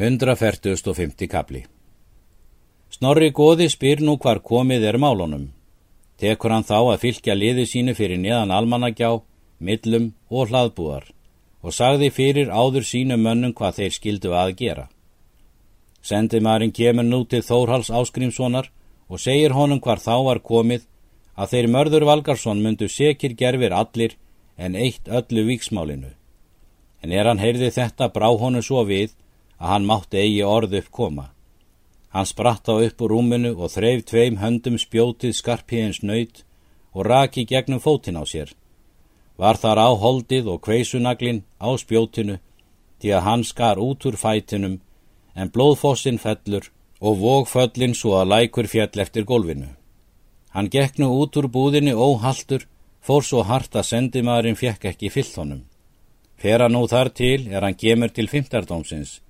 140. kapli Snorri Góði spyr nú hvar komið er málunum. Tekur hann þá að fylgja liði sínu fyrir neðan almanagjá, millum og hlaðbúar og sagði fyrir áður sínu mönnum hvað þeir skildu að gera. Sendimarinn kemur nú til Þórhals Áskrimssonar og segir honum hvar þá var komið að þeir mörður Valgarsson myndu sekir gerfir allir en eitt öllu víksmálinu. En er hann heyrði þetta brá honu svo við að hann mátti eigi orð upp koma. Hann spratt á upp úr rúminu og þreif tveim höndum spjótið skarpíðins nöyt og raki gegnum fótin á sér. Var þar á holdið og kveisunaglin á spjótinu því að hann skar út úr fætinum en blóðfossin fellur og vógföllin svo að lækur fjall eftir gólfinu. Hann gekk nú út úr búðinni óhaldur, fór svo hart að sendimaðurinn fjekk ekki fyllt honum. Fera nú þar til er hann gemur til fymtardómsins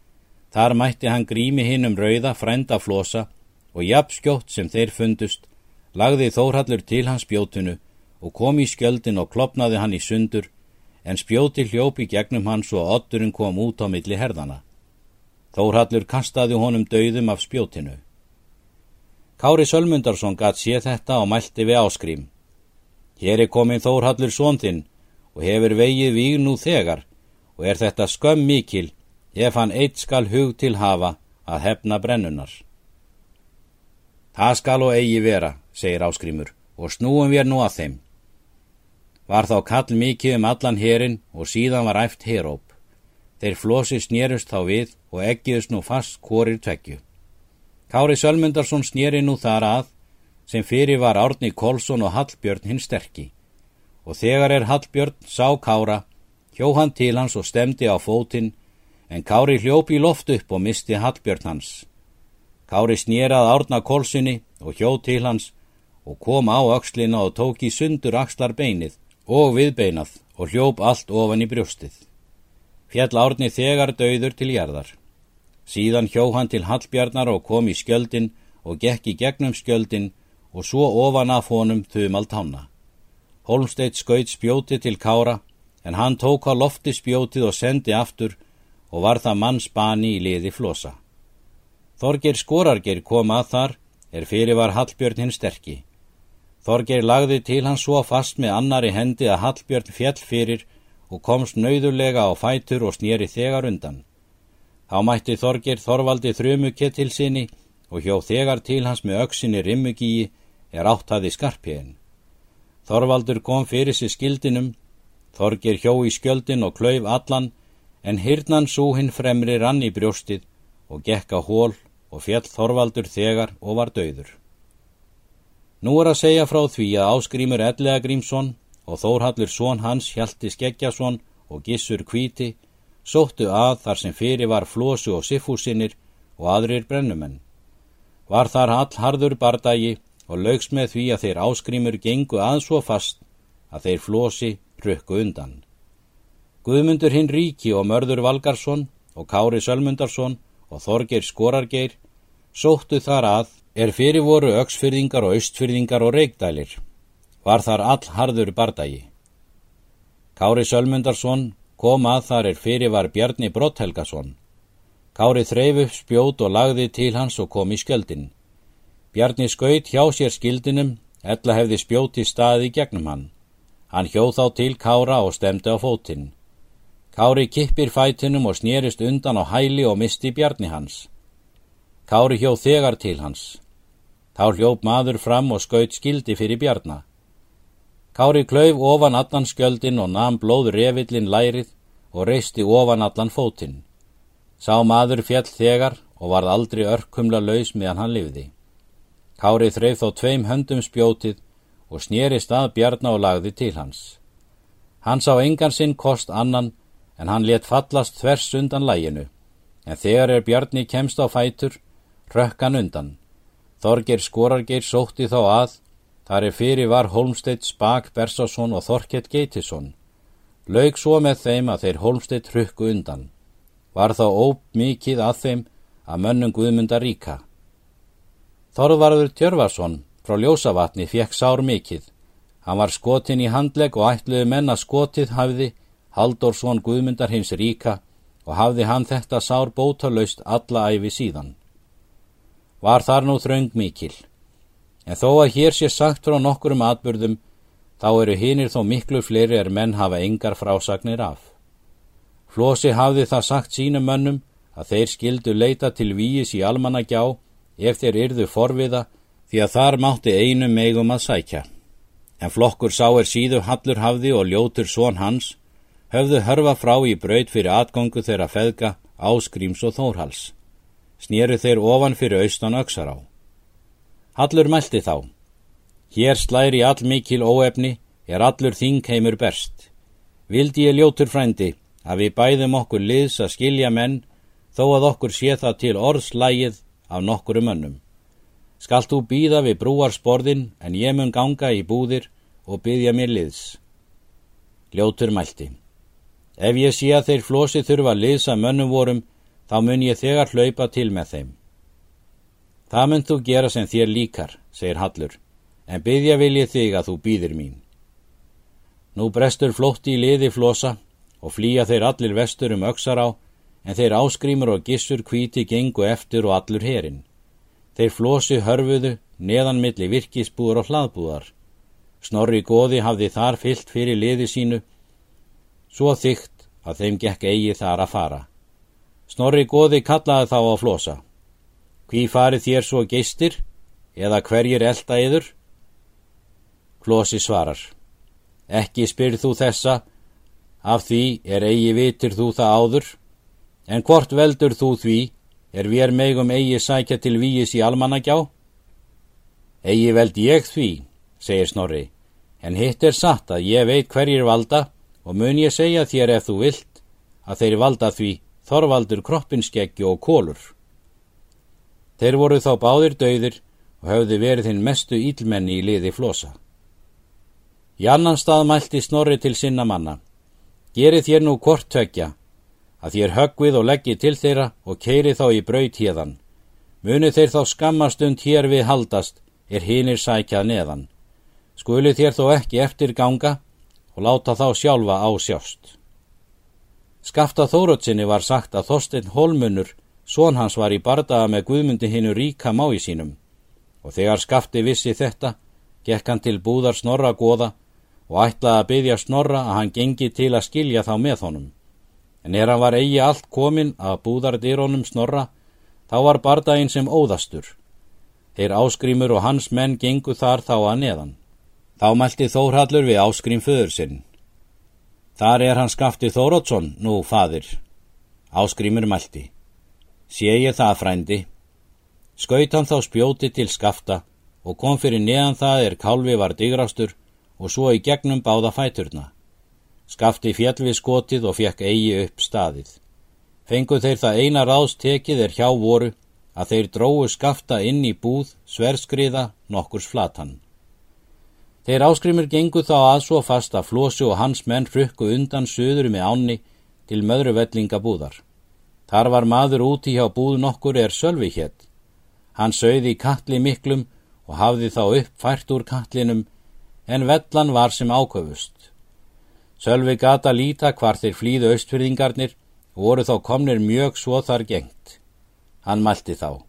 Þar mætti hann grími hinn um rauða frænda flosa og jafnskjótt sem þeir fundust, lagði Þórhallur til hans spjótinu og kom í skjöldin og klopnaði hann í sundur, en spjóti hljópi gegnum hann svo að otturinn kom út á milli herðana. Þórhallur kastaði honum dauðum af spjótinu. Kári Sölmundarsson gatt sé þetta og mælti við áskrím. Hér er komin Þórhallur svondinn og hefur vegið víg nú þegar og er þetta skömm mikil Ég fann eitt skal hug til hafa að hefna brennunar. Það skal og eigi vera, segir áskrimur, og snúum við nú að þeim. Var þá kall mikið um allan herin og síðan var æft heróp. Þeir flosi snérust þá við og eggiðust nú fast korir tvekju. Kári Sölmundarsson snéri nú þar að, sem fyrir var Árni Kolsson og Hallbjörn hinn sterkki. Og þegar er Hallbjörn sá Kára, hjó hann til hans og stemdi á fótinn en Kári hljópi í loft upp og misti Hallbjörn hans. Kári snýrað árna kolsunni og hjó til hans og kom á aukslina og tók í sundur axlar beinið og viðbeinað og hljóp allt ofan í brjóstið. Fjall árni þegar döður til jarðar. Síðan hjó hann til Hallbjarnar og kom í skjöldin og gekk í gegnum skjöldin og svo ofan af honum þumalt hanna. Holmsteitt skaut spjóti til Kára en hann tók á lofti spjótið og sendi aftur og var það mannsbani í liði flosa. Þorger skorarger kom að þar, er fyrir var Hallbjörn hinn sterkki. Þorger lagði til hans svo fast með annari hendi að Hallbjörn fjell fyrir og komst nauðulega á fætur og snýri þegar undan. Þá mætti Þorger Þorvaldi þrjumukett til sinni og hjó þegar til hans með auksinni rimmugíi er áttaði skarpiðin. Þorvaldur kom fyrir sér skildinum, Þorger hjó í skjöldin og klauf allan en hyrnan svo hinn fremri rann í brjóstið og gekka hól og fjall Þorvaldur þegar og var döður. Nú er að segja frá því að áskrímur Ellega Grímsson og Þórhallur són hans Hjalti Skeggjason og Gissur Kvíti sóttu að þar sem fyrir var Flósu og Siffúsinnir og aðrir brennumenn. Var þar allharður bardagi og laugs með því að þeir áskrímur gengu að svo fast að þeir Flósi rökku undan. Guðmundur hinn ríki og mörður Valgarsson og Kári Sölmundarsson og Þorgeir Skorargeir sóttu þar að er fyrir voru auksfyrðingar og austfyrðingar og reikdælir. Var þar all harður bardagi. Kári Sölmundarsson kom að þar er fyrir var Bjarni Brotthelgason. Kári þreif upp spjót og lagði til hans og kom í skjöldin. Bjarni skaut hjá sér skildinum, ella hefði spjóti staði gegnum hann. Hann hjóð þá til Kára og stemdi á fótinn. Kári kippir fætinum og snýrist undan á hæli og misti bjarni hans. Kári hjóð þegar til hans. Þá hljóp maður fram og skaut skildi fyrir bjarna. Kári klauf ofan allan skjöldin og namn blóð revillin lærið og reisti ofan allan fótinn. Sá maður fjall þegar og varð aldrei örkumla laus meðan hann livði. Kári þreif þó tveim höndum spjótið og snýrist að bjarna og lagði til hans. Hann sá engan sinn kost annan en hann let fallast þvers undan læginu, en þegar er Bjarni kemst á fætur, rökkan undan. Þorger Skorargeir sótti þá að, þar er fyrir var Holmstedt Spak Bersásson og Þorkett Geitisson. Laug svo með þeim að þeir Holmstedt rökku undan. Var þá óp mikið að þeim að mönnum Guðmunda ríka. Þorvarður Tjörvarsson frá Ljósavatni fekk sár mikið. Hann var skotin í handleg og ætluði menna skotið hafði Halldórsson Guðmundar hins ríka og hafði hann þetta sár bótalaust alla æfi síðan. Var þar nú þraung mikil, en þó að hér sé sagt frá nokkurum atbyrðum, þá eru hinnir þó miklu fleiri er menn hafa engar frásagnir af. Flósi hafði það sagt sínum mönnum að þeir skildu leita til víis í almannagjá ef þeir yrðu forviða því að þar mátti einu megum að sækja. En flokkur sá er síðu hallur hafði og ljótur són hans, höfðu hörfa frá í braud fyrir atgöngu þeirra feðga, áskríms og þórhals. Snýru þeir ofan fyrir austan öksar á. Hallur mælti þá. Hér slæri all mikil óefni, er allur þingheimur berst. Vildi ég ljótur frændi, að við bæðum okkur liðs að skilja menn, þó að okkur sé það til orðslægið af nokkuru mönnum. Skalt þú býða við brúarsporðin en ég mun ganga í búðir og byggja mér liðs. Ljótur mælti. Ef ég sé að þeir flosi þurfa að mönnum vorum, þá mun ég þegar hlaupa til með þeim. Það mun þú gera sem þér líkar, segir Hallur, en byggja vil ég þig að þú býðir mín. Nú brestur flótti í liði flosa og flýja þeir allir vestur um öksar á, en þeir áskrímur og gissur kvíti gengu eftir og allur herin. Þeir flosi hörfuðu neðan milli virkisbúar og hlaðbúar. Snorri góði hafði þar fyllt fyrir liði sínu, svo þygt að þeim gekk eigi þar að fara. Snorri góði kallaði þá á flosa. Hví farið þér svo geistir, eða hverjir elda yður? Flosi svarar. Ekki spyrð þú þessa, Af því er eigi vitir þú það áður, en hvort veldur þú því er við megum eigi sækja til víis í almannagjá? Egi veld ég því, segir Snorri, en hitt er satt að ég veit hverjir valda og mun ég segja þér ef þú vilt að þeir valda því þorvaldur kroppinskeggi og kólur. Þeir voru þá báðir döðir og höfðu verið hinn mestu ílmenni í liði flosa. Í annan stað mælti Snorri til sinna manna. Gerið þér nú hvort tökja, að þér höggvið og leggið til þeirra og keiri þá í braut hérðan. Munið þeir þá skammastund hér við haldast, er hinnir sækjað neðan. Skulið þér þó ekki eftir ganga og láta þá sjálfa á sjást. Skafta Þórótsinni var sagt að Þorstein Holmunur, són hans var í bardaga með Guðmundi hinnu ríka mái sínum og þegar skafti vissi þetta, gekk hann til búðar snorra goða og ætlaði að byggja snorra að hann gengi til að skilja þá með honum. En er hann var eigi allt komin að búðardýrónum snorra, þá var bardaginn sem óðastur. Þeir áskrimur og hans menn gengu þar þá að neðan. Þá mælti Þórhallur við áskrim föður sinn. Þar er hann skafti Þórótsson, nú fadir. Áskrimur mælti. Sé ég það, frændi. Skaut hann þá spjóti til skafta og kom fyrir neðan það er kálvi var digrastur og svo í gegnum báða fæturna. Skafti fjall við skotið og fekk eigi upp staðið. Fenguð þeir það eina ráðstekið er hjá voru að þeir dróðu skafta inn í búð sverskriða nokkurs flatan. Þeir áskrimur gengu þá að svo fast að Flósi og hans menn frukku undan söður með ánni til möðruvellinga búðar. Þar var maður úti hjá búð nokkur er sölvi hétt. Hann sögði í katli miklum og hafði þá upp fært úr katlinum en vellan var sem áköfust. Sölvi gata líta hvar þeir flýðu austfyrðingarnir og voru þá komnir mjög svo þar gengt. Hann mælti þá.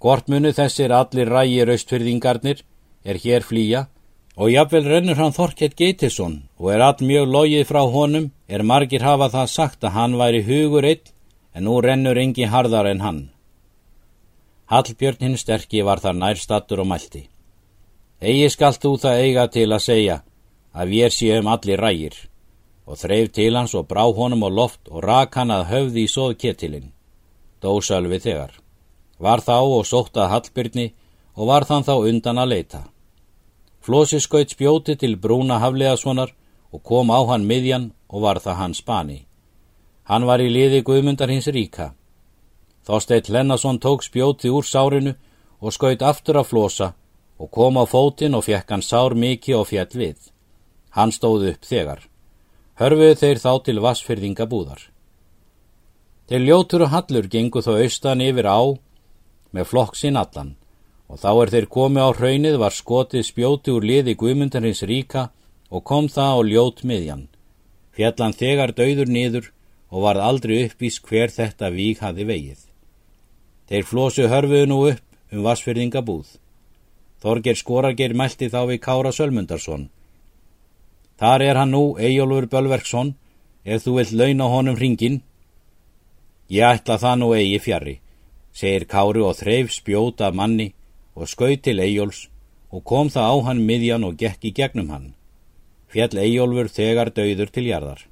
Hvort munu þessir allir rægir austfyrðingarnir er hér flýja og jafnvel rennur hann Þorkett Geitisson og er all mjög logið frá honum er margir hafa það sagt að hann væri hugur einn en nú rennur engi harðar en hann. Hallbjörn hinn sterkji var þar nærstattur og mælti. Egi skalt þú það eiga til að segja að við séum allir rægir og þreif til hans og brá honum á loft og rak hann að höfði í sóð kettilinn. Dósölvi þegar. Var þá og sóttað Hallbyrni og var þann þá undan að leita. Flósi skaut spjóti til brúna hafleðasvonar og kom á hann miðjan og var það hans spani. Hann var í liði guðmundar hins ríka. Þósteitt Lennason tók spjóti úr sárinu og skaut aftur að flosa og kom á fótinn og fekk hann sár mikið og fjall við. Hann stóð upp þegar. Hörfuðu þeir þá til vassfyrðinga búðar. Til ljótur og hallur gengu þó austan yfir á með flokk sinn allan og þá er þeir komi á hraunið var skotið spjóti úr liði guðmundarins ríka og kom það á ljót miðjan. Fjallan þegar dauður niður og varð aldrei uppvís hver þetta vík hafi vegið. Þeir flósu hörfuðu nú upp um vassfyrðingabúð. Þorger Skorarger mælti þá við Kára Sölmundarsson. Þar er hann nú, Eyjólfur Bölverksson, ef þú vilt launa honum hringin. Ég ætla það nú eigi fjari, segir Kári og þreif spjóta manni og skauð til Eyjóls og kom það á hann miðjan og gekk í gegnum hann. Fjall Eyjólfur þegar döður til jarðar.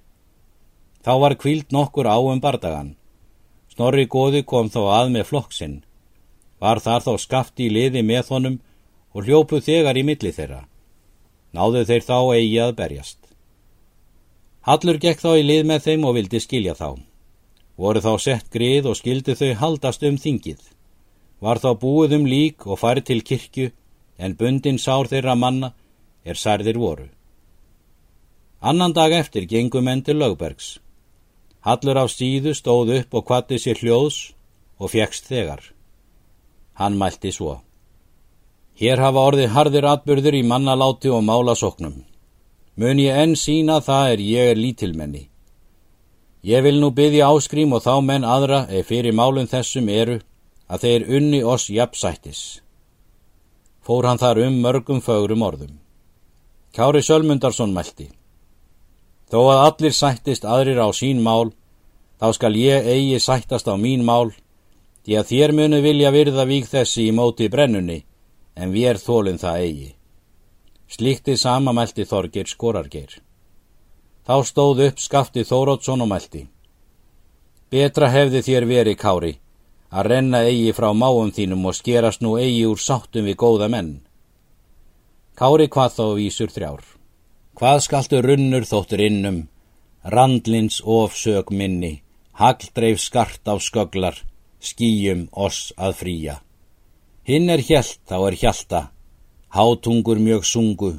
Þá var kvíld nokkur á um bardagan. Snorri góði kom þá að með flokksinn. Var þar þá skafti í liði með honum og hljópu þegar í milli þeirra. Náðu þeir þá eigi að berjast. Hallur gekk þá í lið með þeim og vildi skilja þá. Voru þá sett grið og skildi þau haldast um þingið. Var þá búið um lík og farið til kirkju en bundin sár þeirra manna er særðir voru. Annan dag eftir gengum enn til lögbergs. Hallur af síðu stóð upp og kvatti sér hljóðs og fjekst þegar. Hann mælti svo. Hér hafa orðið harðir atbyrður í mannaláti og málasóknum. Mun ég enn sína það er ég er lítilmenni. Ég vil nú byggja áskrím og þá menn aðra ef fyrir málun þessum eru að þeir unni oss jafnsættis. Fór hann þar um mörgum fögrum orðum. Kári Sölmundarsson mælti. Þó að allir sættist aðrir á sín mál, þá skal ég eigi sættast á mín mál, því að þér munu vilja virða vík þessi í móti brennunni, en við er þólinn það eigi. Slíktið sama mælti Þorgir skorargeir. Þá stóð upp skafti Þórótsson og mælti. Betra hefði þér verið, Kári, að renna eigi frá máum þínum og skerast nú eigi úr sáttum við góða menn. Kári hvað þá vísur þrjár. Hvað skaltu runnur þóttur innum, randlins ofsög minni, hagldreif skart á sköglar, skýjum oss að fríja. Hinn er hjælt, þá er hjælta, hátungur mjög sungu,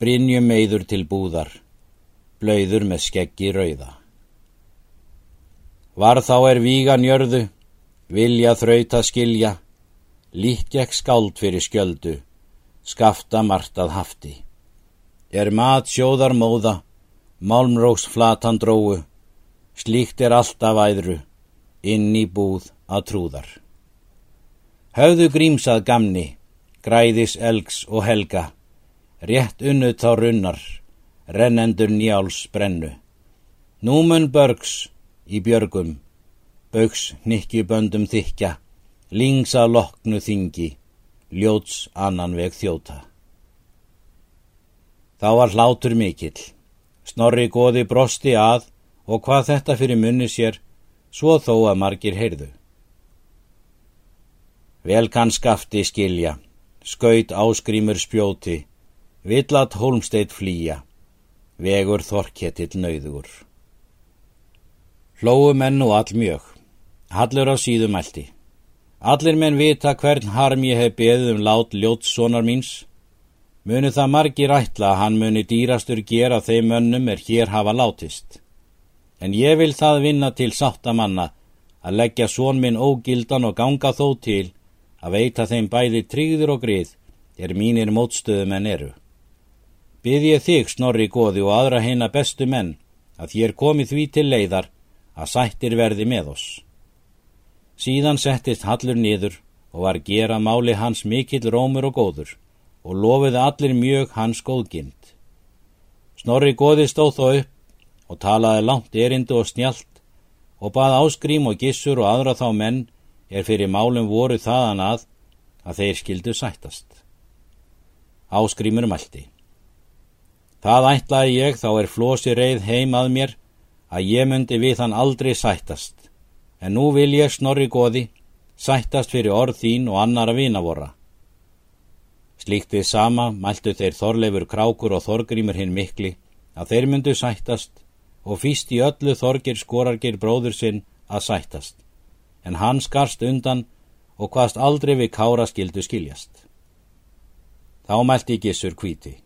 brinjum meður til búðar, blöyður með skeggi rauða. Var þá er vígan jörðu, vilja þrauta skilja, líkjekk skáld fyrir skjöldu, skafta martað hafti. Er mat sjóðar móða, málmróks flatan dróu, slíkt er alltaf æðru, inn í búð að trúðar. Höfðu grímsað gamni, græðis elgs og helga, rétt unnut þá runnar, rennendur njáls brennu. Númun börgs í björgum, bauks nikkjuböndum þykja, lingsa loknu þingi, ljóts annan veg þjóta. Þá var hlátur mikill, snorri goði brosti að og hvað þetta fyrir munni sér, svo þó að margir heyrðu. Vel kann skafti skilja, skaut áskrímur spjóti, villat holmsteit flýja, vegur þorketill nauður. Hlóu menn og all mjög, hallur á síðum eldi. Allir menn vita hvern harm ég hef beðið um lát ljótssonar míns. Munu það margir ætla að hann muni dýrastur gera þeim mönnum er hér hafa látist. En ég vil það vinna til sáttamanna að leggja són minn ógildan og ganga þó til að veita þeim bæði tryggður og grið er mínir mótstöðum en eru. Byð ég þig, snorri góði og aðra heina bestu menn, að þér komið því til leiðar að sættir verði með oss. Síðan settist Hallur niður og var gera máli hans mikill rómur og góður og lofiði allir mjög hans góðgind. Snorri góði stóð þó upp og talaði langt erindu og snjált og bað áskrím og gissur og aðra þá menn er fyrir málum voru þaðan að að þeir skildu sættast. Áskrimur mælti. Það ætlaði ég þá er flosi reið heim að mér að ég myndi við hann aldrei sættast, en nú vil ég snorri goði sættast fyrir orð þín og annara vinavora. Slíktið sama mæltu þeir Þorleifur Krákur og Þorgrímur hinn mikli að þeir myndu sættast og fýst í öllu Þorgir skorargir bróður sinn að sættast en hann skarst undan og hvaðst aldrei við kára skildu skiljast. Þá mælti Gissur kvíti.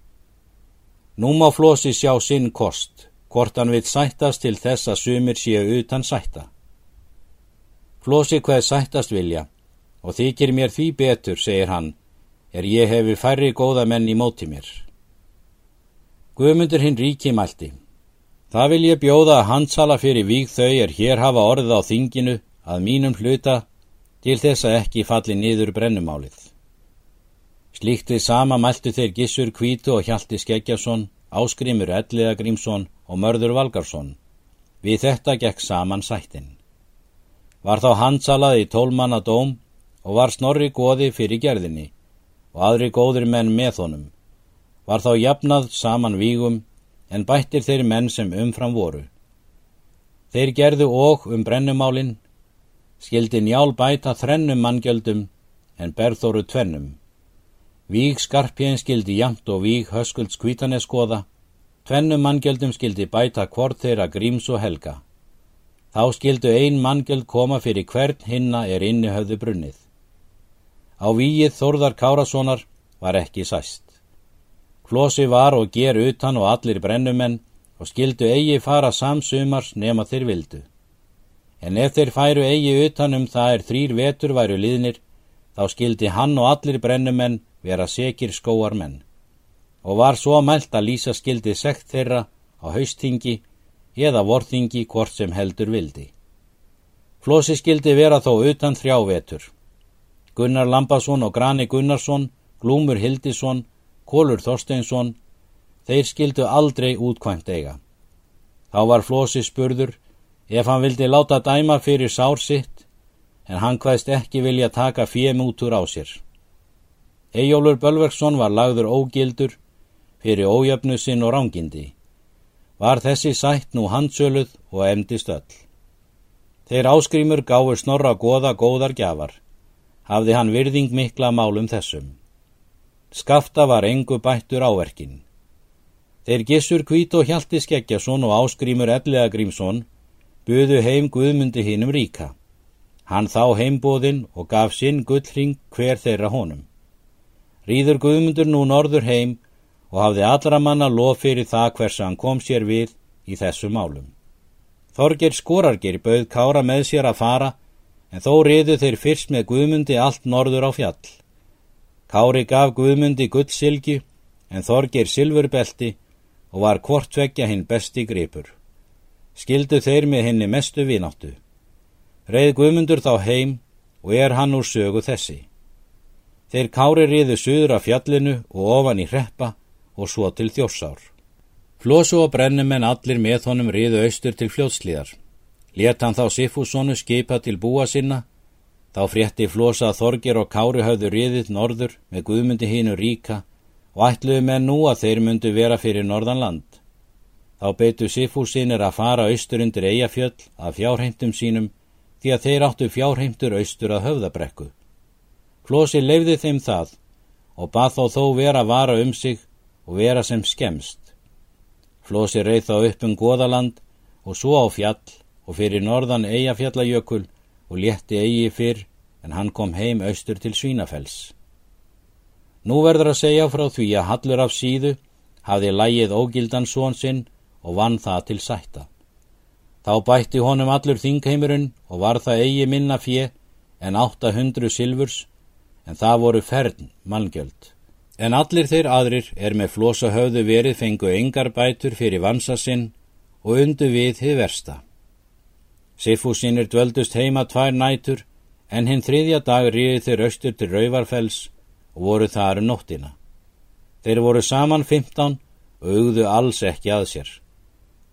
Nú má Flósi sjá sinn kost, hvort hann vil sættast til þess að sumir séu utan sætta. Flósi hvað sættast vilja, og þykir mér því betur, segir hann, er ég hefi færri góða menn í móti mér. Guðmundur hinn ríki mælti. Það vil ég bjóða að handsala fyrir víg þau er hér hafa orðið á þinginu að mínum hluta til þess að ekki falli niður brennumálið. Slíkt við sama mæltu þeir Gissur Kvítu og Hjalti Skeggjason, Áskrimur Elliða Grímsson og Mörður Valgarsson. Við þetta gekk saman sættin. Var þá handsalað í tólmanna dóm og var snorri góði fyrir gerðinni og aðri góðri menn með honum. Var þá jafnað saman vígum en bættir þeir menn sem umfram voru. Þeir gerðu og um brennumálinn, skildi njál bæta þrennum manngjöldum en berðóru tvennum. Víg skarpjén skildi jamt og víg höskulds kvítaneskoða, tvennum manngjöldum skildi bæta hvort þeirra gríms og helga. Þá skildu ein manngjöld koma fyrir hvern hinna er inni höfðu brunnið. Á víið Þórðar Kárasónar var ekki sæst. Flósi var og ger utan og allir brennumenn og skildu eigi fara samsumars nema þeir vildu. En ef þeir færu eigi utan um það er þrýr vetur væru liðnir, þá skildi hann og allir brennumenn vera sekir skóar menn. Og var svo mælt að lýsa skildi sekt þeirra á haustingi eða vortingi hvort sem heldur vildi. Flósi skildi vera þó utan þrjá vetur. Gunnar Lambasson og Grani Gunnarsson, Glúmur Hildisson, Kólur Þorsteinsson, þeir skildu aldrei útkvæmt eiga. Þá var Flósi spurður ef hann vildi láta dæma fyrir sár sitt, en hann hvaðst ekki vilja taka fjemútur á sér. Ejólur Bölverksson var lagður ógildur fyrir ójöfnu sinn og rángindi. Var þessi sætt nú handsöluð og emdist öll. Þeir áskrimur gáur snorra goða góðar gjafar. Hafði hann virðing mikla málum þessum. Skafta var engu bættur áverkin. Þeir gissur kvít og hjalti Skeggjason og áskrímur Ellega Grímsson buðu heim Guðmundi hinnum ríka. Hann þá heimbóðinn og gaf sinn gullring hver þeirra honum. Rýður Guðmundur nú norður heim og hafði allra manna lof fyrir það hversa hann kom sér við í þessu málum. Þorger Skorarger bauð Kára með sér að fara en þó riðu þeir fyrst með Guðmundi allt norður á fjall. Kári gaf Guðmundi gullsilgi en Þorgir silfurbelti og var hvort vekja hinn besti gripur. Skildu þeir með henni mestu vináttu. Reið Guðmundur þá heim og er hann úr sögu þessi. Þeir Kári riðu suður af fjallinu og ofan í hreppa og svo til þjórsár. Flósu og brennumenn allir með honum riðu austur til fljótslíðar. Let hann þá Sifúsonu skipa til búa sinna Þá frétti flosa að Þorgir og Kári hafðu riðið norður með Guðmundi hínu ríka og ætluðu með nú að þeir myndu vera fyrir norðan land. Þá beitu Sifúsinir að fara austur undir eigafjöll að fjárheimtum sínum því að þeir áttu fjárheimtur austur að höfðabrekku. Flosi leifði þeim það og bað þó þó vera að vara um sig og vera sem skemst. Flosi reið þá upp um goðaland og svo á fjall og fyrir norðan eigafjallajökul og létti eigi fyrr en hann kom heim austur til Svínafells. Nú verður að segja frá því að Hallur af síðu hafði lægið ógildan són sinn og vann það til sætta. Þá bætti honum allur þingheimurinn og var það eigi minna fjö en 800 silfurs en það voru fern manngjöld. En allir þeir aðrir er með flosa höfðu verið fengu engar bætur fyrir vansa sinn og undu við þið versta. Sifúsinir dvöldust heima tvær nætur en hinn þriðja dag ríði þeir austur til Rauvarfells og voru þar um nóttina. Þeir voru saman 15 og augðu alls ekki að sér.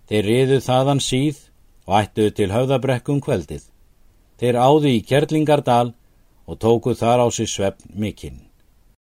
Þeir riðu þaðan síð og ættuðu til höfðabrekkum kveldið. Þeir áðu í Kjerlingardal og tókuð þar á sig svefn mikinn.